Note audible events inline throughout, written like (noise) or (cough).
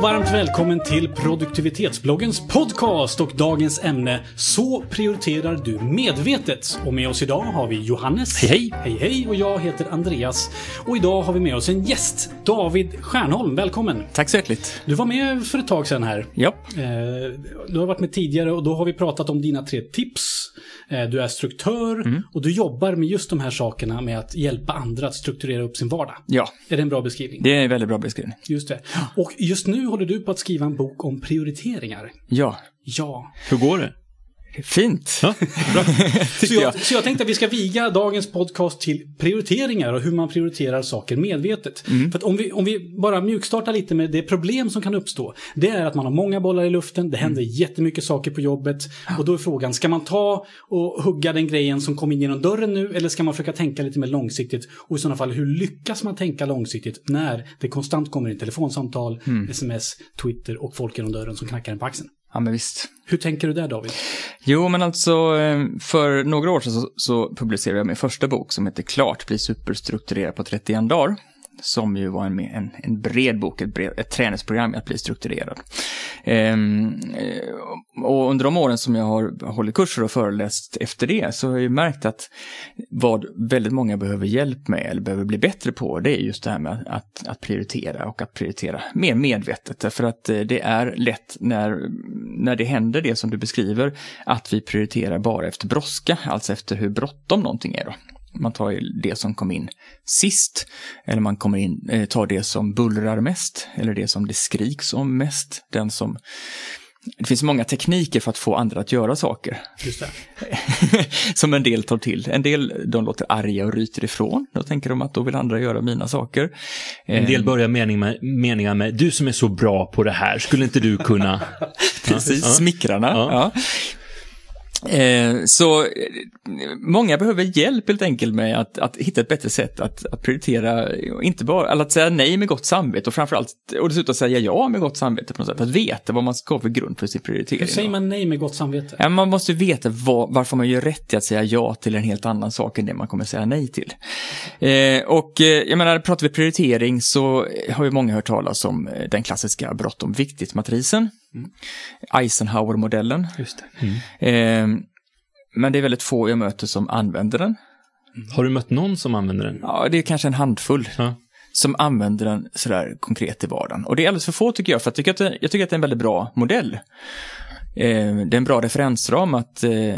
och varmt välkommen till produktivitetsbloggens podcast och dagens ämne Så prioriterar du medvetet. Och med oss idag har vi Johannes. Hej, hej. Hej hej och jag heter Andreas. Och idag har vi med oss en gäst, David Stjärnholm. Välkommen! Tack så hjärtligt. Du var med för ett tag sedan här. Ja. Eh, Du har varit med tidigare och då har vi pratat om dina tre tips. Eh, Du är struktur Mm. och du jobbar med just de här sakerna med att hjälpa andra att strukturera upp sin vardag. Ja, Är det en bra beskrivning? det är en väldigt bra beskrivning. Just det. Och just nu håller du på att skriva en bok om prioriteringar. Ja, Ja. Hur går det? Fint. Ja. (laughs) Så jag, så jag tänkte att vi ska viga dagens podcast till prioriteringar och hur man prioriterar saker medvetet. För att om vi, om vi bara mjukstartar lite med det problem som kan uppstå. Det är att man har många bollar i luften, det händer jättemycket saker på jobbet. Och då är frågan, ska man ta och hugga den grejen som kom in genom dörren nu? Eller ska man försöka tänka lite mer långsiktigt? Och i sådana fall, hur lyckas man tänka långsiktigt när det konstant kommer in telefonsamtal, sms, Twitter och folk genom dörren som knackar en på axeln? Ja, men visst. Hur tänker du där David? Jo, men alltså eh, för några år sedan så, så publicerade jag min första bok som heter Klart bli superstrukturerad på 31 dagar. Som ju var en, en, en bred bok, ett, bred, ett träningsprogram i att bli strukturerad. Ehm, eh, och under de åren som jag har hållit kurser och föreläst efter det så har jag ju märkt att vad väldigt många behöver hjälp med eller behöver bli bättre på det är just det här med att, att prioritera och att prioritera mer medvetet. Därför att eh, det är lätt när, när det händer det som du beskriver att vi prioriterar bara efter brådska, alltså efter hur bråttom någonting är då. Man tar det som kom in sist, eller man kommer in, eh, tar det som bullrar mest, eller det som det skriks om mest, den som det finns många tekniker för att få andra att göra saker. (laughs) Som en del tar till. En del de låter arga och ryter ifrån. Då tänker de att då vill andra göra mina saker. En del börjar mening med, meningar med, du som är så bra på det här, skulle inte du kunna? (laughs) Precis, Ja. smickrarna. Ja. Ja. Eh, så eh, många behöver hjälp helt enkelt med att, att hitta ett bättre sätt att, att prioritera, inte bara, eller att säga nej med gott samvete och framförallt, och dessutom säga ja med gott samvete på något sätt, att veta vad man ska ha för grund för sin prioritering. Hur säger man nej med gott samvete? Ja, man måste veta vad, varför man gör rätt i att säga ja till en helt annan sak än det man kommer säga nej till. Eh, och eh, jag menar, pratar vi prioritering så har ju många hört talas om eh, den klassiska bråttom viktigt-matrisen. Eisenhower-modellen. Just det. Eh, men det är väldigt få jag möter som använder den. Har du mött någon som använder den? Ja, det är kanske en handfull Ja. som använder den sådär konkret i vardagen. Och det är alldeles för få tycker jag, för jag tycker att det, jag tycker att det är en väldigt bra modell. Eh, det är en bra referensram att, eh,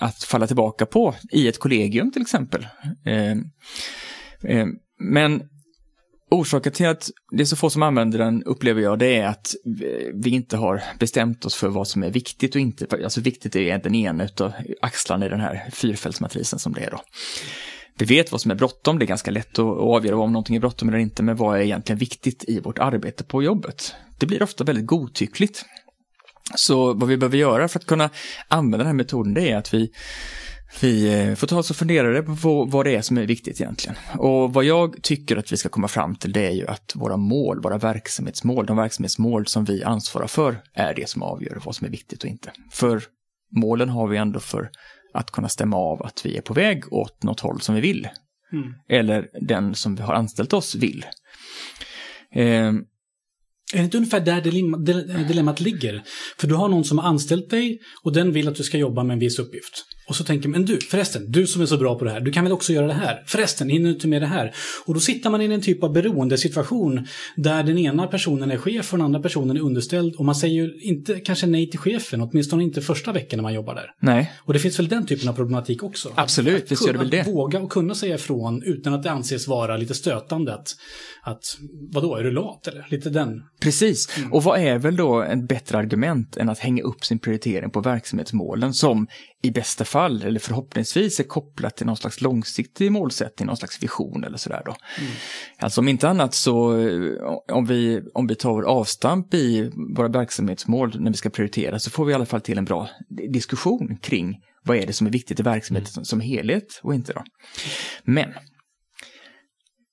att falla tillbaka på i ett kollegium till exempel. Eh, eh, men orsaken till att det är så få som använder den upplever jag det är att vi- inte har bestämt oss för vad som är viktigt och inte. Alltså viktigt är den ena utav axlarna i den här fyrfältsmatrisen som det är då. Vi vet vad som är bråttom, det är ganska lätt att avgöra om någonting är bråttom eller inte, men vad är egentligen viktigt i vårt arbete på jobbet? Det blir ofta väldigt godtyckligt. Så vad vi behöver göra för att kunna använda den här metoden, det är att vi vi eh, får ta oss och fundera på vad- det är som är viktigt egentligen. Och vad jag tycker att vi ska komma fram till det är ju att våra mål, våra verksamhetsmål, de verksamhetsmål som vi ansvarar för är det som avgör vad som är viktigt och inte. För målen har vi ändå för att kunna stämma av att vi är på väg åt något håll som vi vill. Mm. Eller den som vi har anställt oss vill. Eh, Är det inte ungefär där dilemma, dil- dilemmat ligger? För du har någon som har anställt dig och den vill att du ska jobba med en viss uppgift. Och så tänker man, men du, förresten, du som är så bra på det här, du kan väl också göra det här? Förresten, hinner du inte med det här? Och då sitter man i en typ av beroendesituation där den ena personen är chef och den andra personen är underställd. Och man säger ju inte kanske nej till chefen, åtminstone inte första veckan när man jobbar där. nej, Och det finns väl den typen av problematik också? Absolut, Att visst gör det väl det. Våga och kunna säga ifrån utan att det anses vara lite stötande att, att vadå, är du lat eller? Lite den. Precis. Och vad är väl då ett bättre argument än att hänga upp sin prioritering på verksamhetsmålen som i bästa fall, eller förhoppningsvis, är kopplat till någon slags långsiktig målsättning, någon slags vision eller sådär då. Alltså om inte annat så, eh, om vi, om vi tar avstamp i våra verksamhetsmål när vi ska prioritera så får vi i alla fall till en bra diskussion kring vad är det som är viktigt i verksamheten som, som helhet och inte då. Men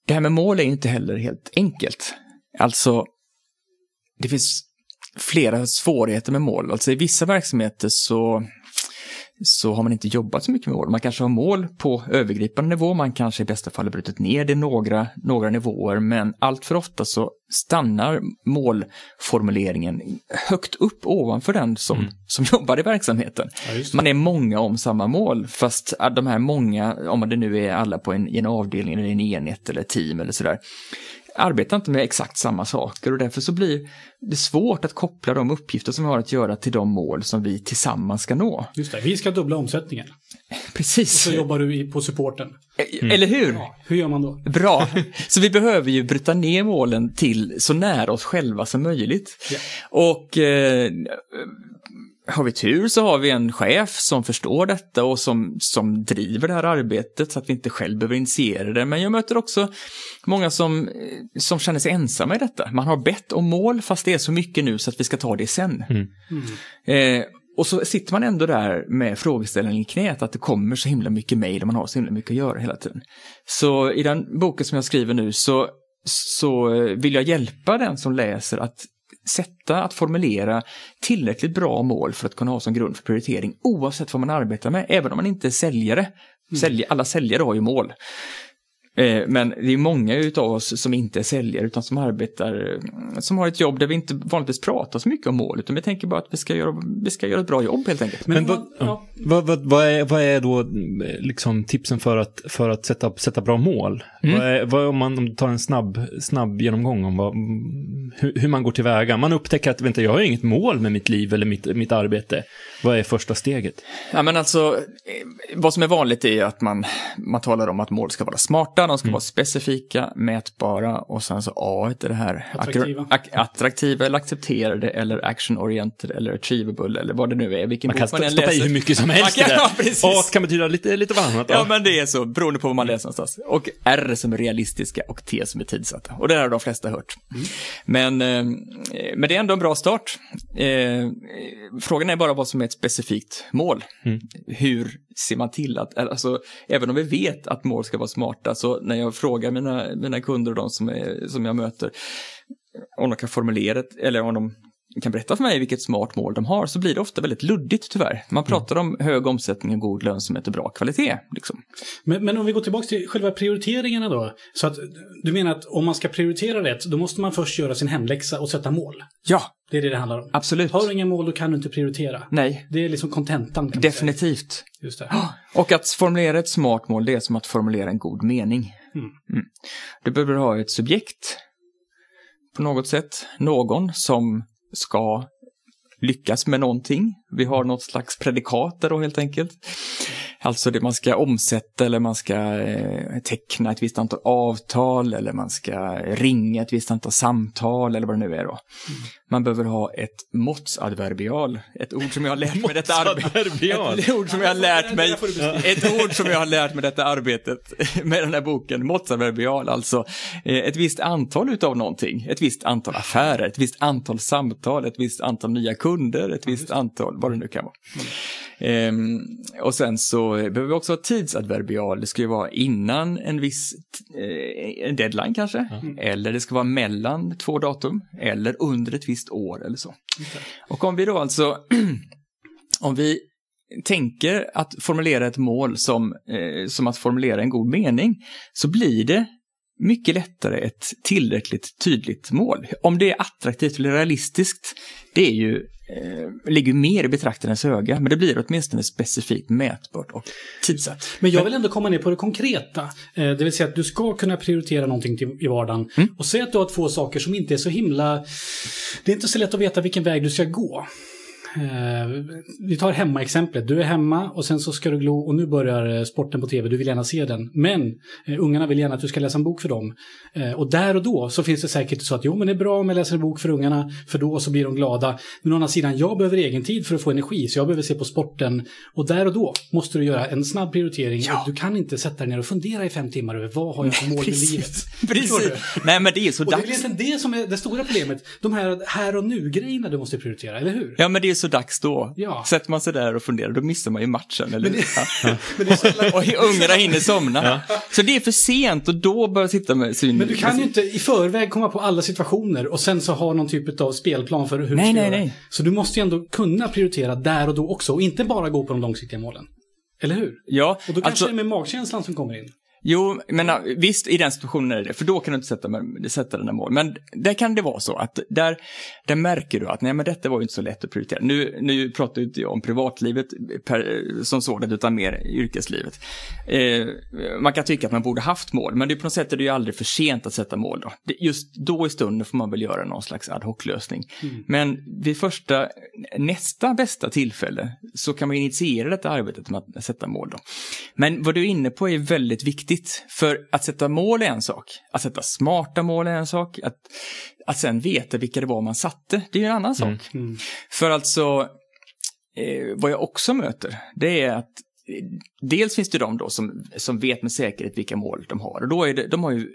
det här med mål är inte heller helt enkelt. Alltså, det finns flera svårigheter med mål. Alltså i vissa verksamheter så, så har man inte jobbat så mycket med mål. Man kanske har mål på övergripande nivå, man kanske i bästa fall har brutit ner det några, några nivåer, men allt för ofta så stannar målformuleringen högt upp ovanför den som, Mm. som (laughs) jobbar i verksamheten. Ja. Man är många om samma mål, fast de här många, om det nu är alla på en, i en avdelning eller en enhet eller team eller sådär, arbetar inte med exakt samma saker och därför så blir det svårt att koppla de uppgifter som vi har att göra till de mål som vi tillsammans ska nå. Just det, vi ska dubbla omsättningen. Precis. Så jobbar du på supporten. Eller hur? Ja, hur gör man då? Bra. (laughs) Så vi behöver ju bryta ner målen till så nära oss själva som möjligt. Ja. Och eh, har vi tur så har vi en chef som förstår detta och som, som driver det här arbetet så att vi inte själv behöver initiera det. Men jag möter också många som, eh, som känner sig ensamma i detta. Man har bett om mål fast det är så mycket nu så att vi ska ta det sen. Eh, och så sitter man ändå där med frågeställningen i knät att det kommer så himla mycket mejl och man har så himla mycket att göra hela tiden. Så i den boken som jag skriver nu så, så eh, vill jag hjälpa den som läser att sätta, att formulera tillräckligt bra mål för att kunna ha som grund för prioritering oavsett vad man arbetar med, även om man inte är säljare. Sälj, alla säljare har ju mål. Eh, Men det är många utav oss som inte är säljare utan som arbetar, eh, som har ett jobb där vi inte vanligtvis pratar så mycket om mål, utan vi tänker bara att vi ska göra, vi ska göra ett bra jobb helt enkelt. Men om vad, ja. vad, vad, vad, är, vad är då eh, liksom tipsen för att, för att sätta, sätta bra mål? Mm. Vad är, vad om man om du tar en snabb, snabb genomgång om vad, hur, hur man går tillväga? Man upptäcker att vänta, jag har inget mål med mitt liv eller mitt, mitt arbete. Vad är första steget? Ja, men alltså, vad som är vanligt är att man, man talar om att mål ska vara smarta, de ska vara specifika, mätbara och sen så A är det här Attraktiva. Ak- attraktiva eller accepterade eller action-oriented eller achievable eller vad det nu är. Vilken Man kan man stoppa i hur mycket som helst Man kan-. Ja, precis. A kan betyda lite, lite varannat. Ja, men det är så, beroende på vad man läser någonstans. Och R som är realistiska och T som är tidsatta. Och det har de flesta hört. Men, eh, men det är ändå en bra start. Eh, frågan är bara vad som är ett specifikt mål. Hur ser man till att, alltså, även om vi vet att mål ska vara smarta, så när jag frågar mina, mina kunder och de som, är, som jag möter, om de kan formulera ett, eller om de kan berätta för mig vilket smart mål de har, så blir det ofta väldigt luddigt tyvärr. Man pratar om hög omsättning, och god lönsamhet och bra kvalitet. Liksom. Men, men om vi går tillbaka till själva prioriteringarna då. Så att du menar att om man ska prioritera rätt, då måste man först göra sin hemläxa och sätta mål. Ja, Det är det det handlar om. absolut. Har du inga mål, då kan du inte prioritera. Nej, Det är liksom kontentan. definitivt. Just det. (gasps) Och att formulera ett smart mål, det är som att formulera en god mening. Mm. Mm. Du behöver ha ett subjekt på något sätt, någon som ska lyckas med någonting. Vi har något slags predikat där då helt enkelt. Alltså det man ska omsätta eller man ska eh, teckna ett visst antal avtal eller man ska ringa ett visst antal samtal eller vad det nu är då. Man behöver ha ett måttsadverbial, ett ord som jag har lärt mig detta arbete. Måttsadverbial. (laughs) Ett ord som jag har lärt mig, ett ord som jag har lärt mig detta arbetet (laughs) med den här boken, måttsadverbial, alltså eh, ett visst antal utav någonting, ett visst antal affärer, ett visst antal samtal, ett visst antal nya kunder, ett visst antal, vad det nu kan vara. Ehm, och sen så behöver vi också ha tidsadverbial, det ska ju vara innan en viss eh, en deadline kanske, eller det ska vara mellan två datum, eller under ett visst år eller så. Och om vi då alltså, (clears throat) om vi tänker att formulera ett mål som, eh, som att formulera en god mening, så blir det mycket lättare ett tillräckligt tydligt mål. Om det är attraktivt eller realistiskt, det är ju, eh, ligger mer i betraktarens öga, men det blir åtminstone specifikt mätbart och tidsatt. Men jag vill ändå komma ner på det konkreta. Eh, Det vill säga att du ska kunna prioritera någonting till, i vardagen. Och säg att du har två saker som inte är så himla... Det är inte så lätt att veta vilken väg du ska gå. Eh, vi tar hemmaexemplet. Du är hemma och sen så ska du glo och nu börjar eh, sporten på tv. Du vill gärna se den. Men eh, ungarna vill gärna att du ska läsa en bok för dem. Eh, och där och då så finns det säkert så att jo men det är bra om jag läser en bok för ungarna för då så blir de glada. Men å andra sidan, jag behöver egen tid för att få energi så jag behöver se på sporten. Och där och då måste du göra en snabb prioritering. Och du kan inte sätta dig ner och fundera i fem timmar över vad har jag för mål med livet. (laughs) Precis. Nej, men det är så Och det är dags. egentligen det som är det stora problemet. De här här och nu-grejerna du måste prioritera, eller hur? Ja, men det är så så dags då. Ja. Sätter man sig där och funderar, då missar man ju matchen. Eller? Men det- (laughs) Ja. Och ungarna hinner somna. Så det är för sent och då börjar jag sitta med syn. men du kan ju inte i förväg komma på alla situationer och sen så ha någon typ av spelplan för hur Nej, du ska nej, göra. nej. Så du måste ju ändå kunna prioritera där och då också och inte bara gå på de långsiktiga målen. Eller hur? Ja, Och då kanske alltså, det är med magkänslan som kommer in. Jo, men visst i den situationen är det, för då kan du inte sätta, sätta dina mål. Men där kan det vara så att där, där märker du att nej, men detta var ju inte så lätt att prioritera. Nu, nu pratar ju inte jag om privatlivet per, som sådant, utan mer yrkeslivet. Eh, man kan tycka att man borde haft mål, men det på något sätt är det ju aldrig för sent att sätta mål. Då. Det, just då i stunden får man väl göra någon slags ad hoc-lösning. Men vid första, nästa bästa tillfälle så kan man initiera detta arbetet med att sätta mål. Då. Men vad du är inne på är väldigt viktigt. För att sätta mål är en sak. Att sätta smarta mål är en sak. Att, att sen veta vilka det var man satte, det är en annan sak. Mm. För alltså, eh, vad jag också möter, det är att eh, dels finns det de då som, som vet med säkerhet vilka mål de har. Och då är det, de har ju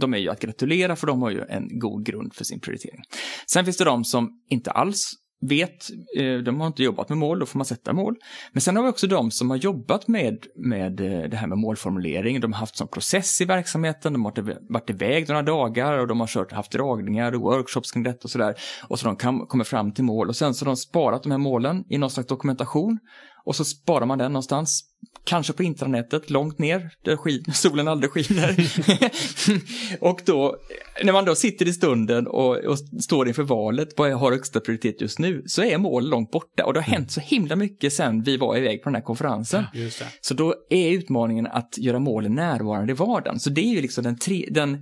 de är ju att gratulera för de har ju en god grund för sin prioritering. Sen finns det de som inte alls vet, eh, de har inte jobbat med mål, då får man sätta mål. Men sen har vi också de som har jobbat med, med eh, det här med målformulering, de har haft som process i verksamheten, de har varit- varit iväg några dagar och de har kört, haft dragningar och workshops kring detta och sådär. Och så de kan, kommer fram till mål och sen så har de sparat de här målen i någon slags dokumentation och så sparar man den någonstans, kanske på intranätet, långt ner, där skin, (laughs) solen aldrig skiner. (laughs) och då, när man då sitter i stunden och, och står inför valet, vad jag har högsta prioritet just nu, så är mål långt borta. Och det har hänt så himla mycket sen vi var iväg på den här konferensen. Det. Så då är utmaningen att göra målen närvarande i vardagen. Så det är ju liksom den, tre, den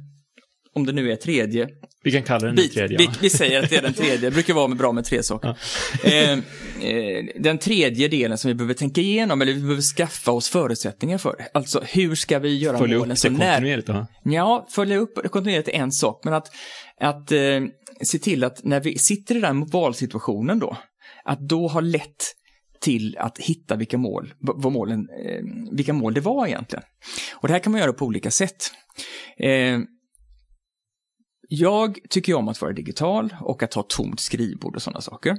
om det nu är tredje, Vi kan kalla den Bit, tredje. vi, ja. vi säger att det är den tredje, det brukar vara med bra med tre saker. Eh, eh, den tredje delen som vi behöver tänka igenom, eller vi behöver skaffa oss förutsättningar för. Alltså hur ska vi göra Följa målen upp det så när... kontinuerligt. Ja. Ja, följa upp det kontinuerligt är en sak, men att, att eh, se till att när vi sitter i den valsituationen då, att då ha lätt till att hitta vilka mål, vad målen, eh, vilka mål det var egentligen. Och det här kan man göra på olika sätt. Jag tycker ju om att vara digital och att ha tomt skrivbord och sådana saker.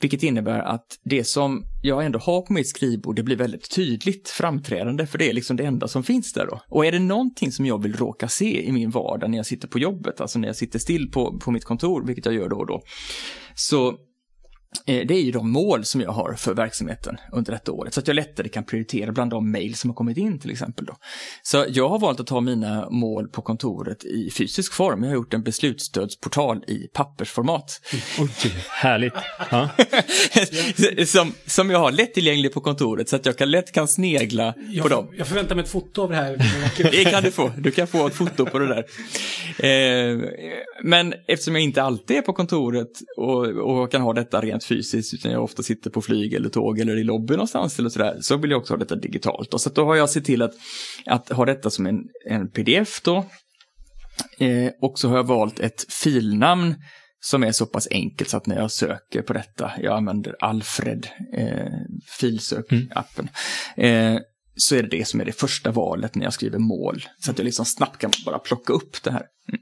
Vilket innebär att det som jag ändå har på mitt skrivbord, det blir väldigt tydligt framträdande, för det är liksom det enda som finns där då. Och är det någonting som jag vill råka se i min vardag när jag sitter på jobbet, alltså när jag sitter still på, på mitt kontor, vilket jag gör då och då, så det är ju de mål som jag har för verksamheten under detta året, så att jag lättare kan prioritera bland de mejl som har kommit in till exempel. Då. Så jag har valt att ta mina mål på kontoret i fysisk form. Jag har gjort en beslutsstödsportal i pappersformat. (laughs) Oj, härligt. Ja. (laughs) som, som jag har lättillgänglig på kontoret så att jag kan lätt kan snegla på Jag, dem. jag förväntar mig ett foto av det här. (laughs) Det kan du få. Du kan få ett foto på det där. Eh, men eftersom jag inte alltid är på kontoret och, och kan ha detta rent fysiskt, utan jag ofta sitter på flyg eller tåg eller i lobby någonstans eller sådär, så vill jag också ha detta digitalt. Och så då har jag sett till att, att ha detta som en, en pdf då. Eh, och så har jag valt ett filnamn som är så pass enkelt så att när jag söker på detta, jag använder Alfred, eh, filsök-appen, eh, så är det det som är det första valet när jag skriver mål. Så att jag liksom snabbt kan bara plocka upp det här. Mm.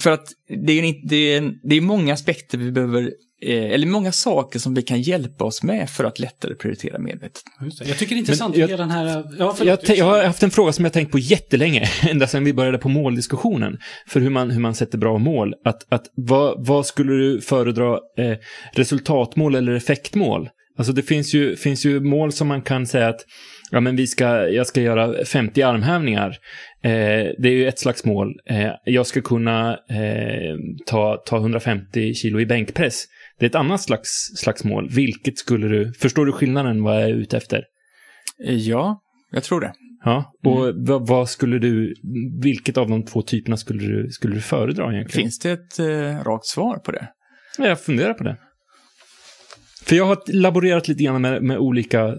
För att det är, inte- det är, en- det är många aspekter vi behöver, eh, eller många saker som vi kan hjälpa oss med för att lättare prioritera medvetet. Jag tycker det är intressant jag- den här... Ja, förlåt. Jag, jag har haft en fråga som jag tänkt på jättelänge, (laughs) ända sedan vi började på måldiskussionen, för hur man, hur man sätter bra mål. Att, att vad, vad skulle du föredra, eh, resultatmål eller effektmål? Alltså det finns ju, finns ju mål som man kan säga att ja, men vi ska, jag ska göra 50 armhävningar. Eh, det är ju ett slags mål. Eh, jag ska kunna eh, ta, ta 150 kilo i bänkpress. Det är ett annat slags, slags mål. Vilket skulle du, förstår du skillnaden vad jag är ute efter? Eh, Ja, jag tror det. Ja, och vad, vad skulle du, vilket av de två typerna skulle du, skulle du föredra egentligen? Finns det ett eh, rakt svar på det? Ja, Jag funderar på det. För jag har laborerat lite grann med, med olika,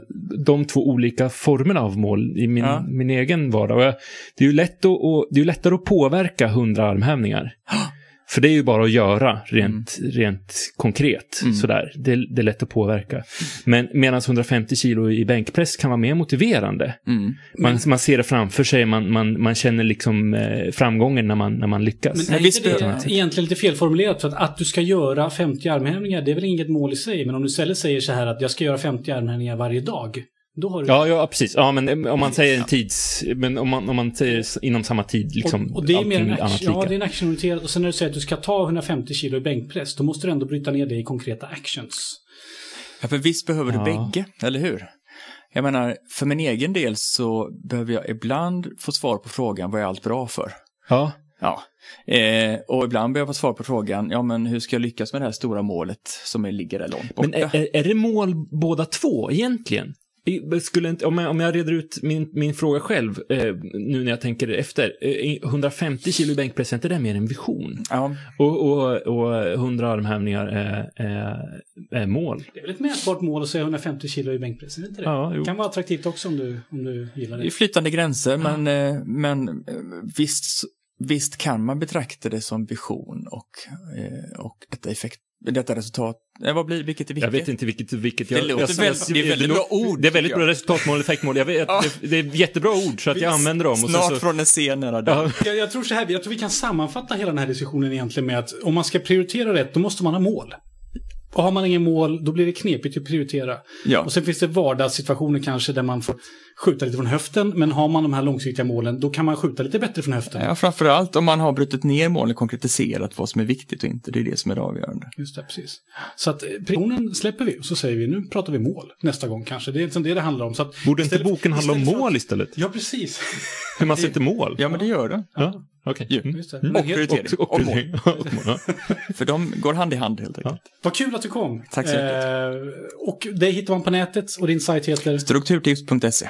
de två olika formerna av mål i min, Ja. min egen vardag. Jag, det är ju lätt att, och, det är lättare att påverka 100 armhävningar. (gasps) För det är ju bara att göra rent, rent konkret. Sådär. Det, det är lätt att påverka. Men medan 150 kilo i bänkpress kan vara mer motiverande. Mm. Man, man ser det framför sig, man, man, man känner liksom eh, framgången när man, när man lyckas. Men är visst inte det behöver man- egentligen lite felformulerat? För att, att du ska göra 50 armhävningar, det är väl inget mål i sig. Men om du istället säger så här att jag ska göra 50 armhävningar varje dag. Då har du... Ja, ja, precis. Ja, men om man säger en tids... Men om man, om man säger inom samma tid, liksom. och, och det är mer en action, ja, det är en actionorienterad. Och sen när du säger att du ska ta 150 kilo i bänkpress, då måste du ändå bryta ner det i konkreta actions. Ja, för visst behöver du Ja. bägge, eller hur? Jag menar, för min egen del så behöver jag ibland få svar på frågan vad är allt bra för? Ja. Ja, eh, och ibland behöver jag få svar på frågan, ja men hur ska jag lyckas med det här stora målet som är, ligger där långt borta? Men är, är- är det mål båda två egentligen? Skulle inte, om, jag, om jag reder ut min, min fråga själv, eh, nu när jag tänker efter. Eh, 150 kilo i bänkpress, är inte det mer en vision? Ja, Och, och, och 100 armhävningar är, är, är mål. Det är väl ett mätbart mål att säga 150 kilo i bänkpress, är det inte det? Ja, jo. Det kan vara attraktivt också om du, om du gillar det det. är flytande gränser, men, eh, men eh, visst, visst kan man betrakta det som vision och, eh, och detta, effekt, detta resultat. Eh, vad blir, vilket är vilket? Jag vet inte vilket, vilket Det låter väldigt- det är väldigt bra ord, Det är väldigt bra jag. resultatmål, effektmål. Jag vet, det, det är jättebra ord så att jag använder dem. Och Snart så, så, från en scen nära ja, Jag, jag tror så här, jag tror vi kan sammanfatta hela den här diskussionen egentligen med att om man ska prioritera rätt, då måste man ha mål. Och har man ingen mål, då blir det knepigt att prioritera. Ja. Och sen finns det vardagssituationer kanske där man får skjuta lite från höften. Men har man de här långsiktiga målen, då kan man skjuta lite bättre från höften. Ja, framförallt om man har brutit ner målen, konkretiserat vad som är viktigt och inte. Det är det som är det avgörande. Just det, precis. Så att eh, prionen släpper vi och så säger vi nu pratar vi mål nästa gång kanske. Det är liksom det det handlar om. Så att borde inte boken handla om för mål istället? Ja, precis. (laughs) Hur man sätter mål? Ja, men det gör det. Ja, okej. Ju. Mm. Det. Och prioritering. Och, och, Och och mål. (laughs) Ja. (laughs) För de går hand i hand helt enkelt. Vad kul att du kom. Tack så mycket. Eh, och dig hittar man på nätet och din sajt heter... Strukturtips.se.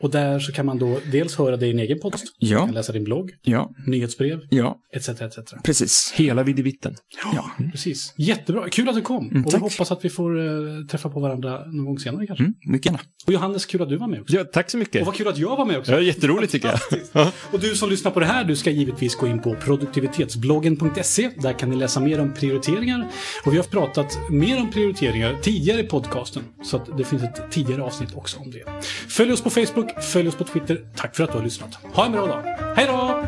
Och där så kan man då dels höra dig i din egen post, Ja. kan läsa din blogg, Ja, nyhetsbrev, ja, etc. etc. precis. Hela videvitten. Ja. Precis. Jättebra. Kul att du kom. och vi Mm, hoppas att vi får eh, träffa på varandra någon gång senare kanske. Mm, mycket gärna. Och Johannes, kul att du var med också. Ja, tack så mycket. Och vad kul att jag var med också. Ja, jätteroligt tycker jag. Och du som lyssnar på det här, du ska givetvis gå in på produktivitetsbloggen.se. Där kan ni läsa mer om prioriteringar. Och vi har pratat mer om prioriteringar tidigare i podcasten. Så att det finns ett tidigare avsnitt också om det. Följ oss på Facebook, följ oss på Twitter. Tack för att du har lyssnat. Ha en bra dag. Hej då!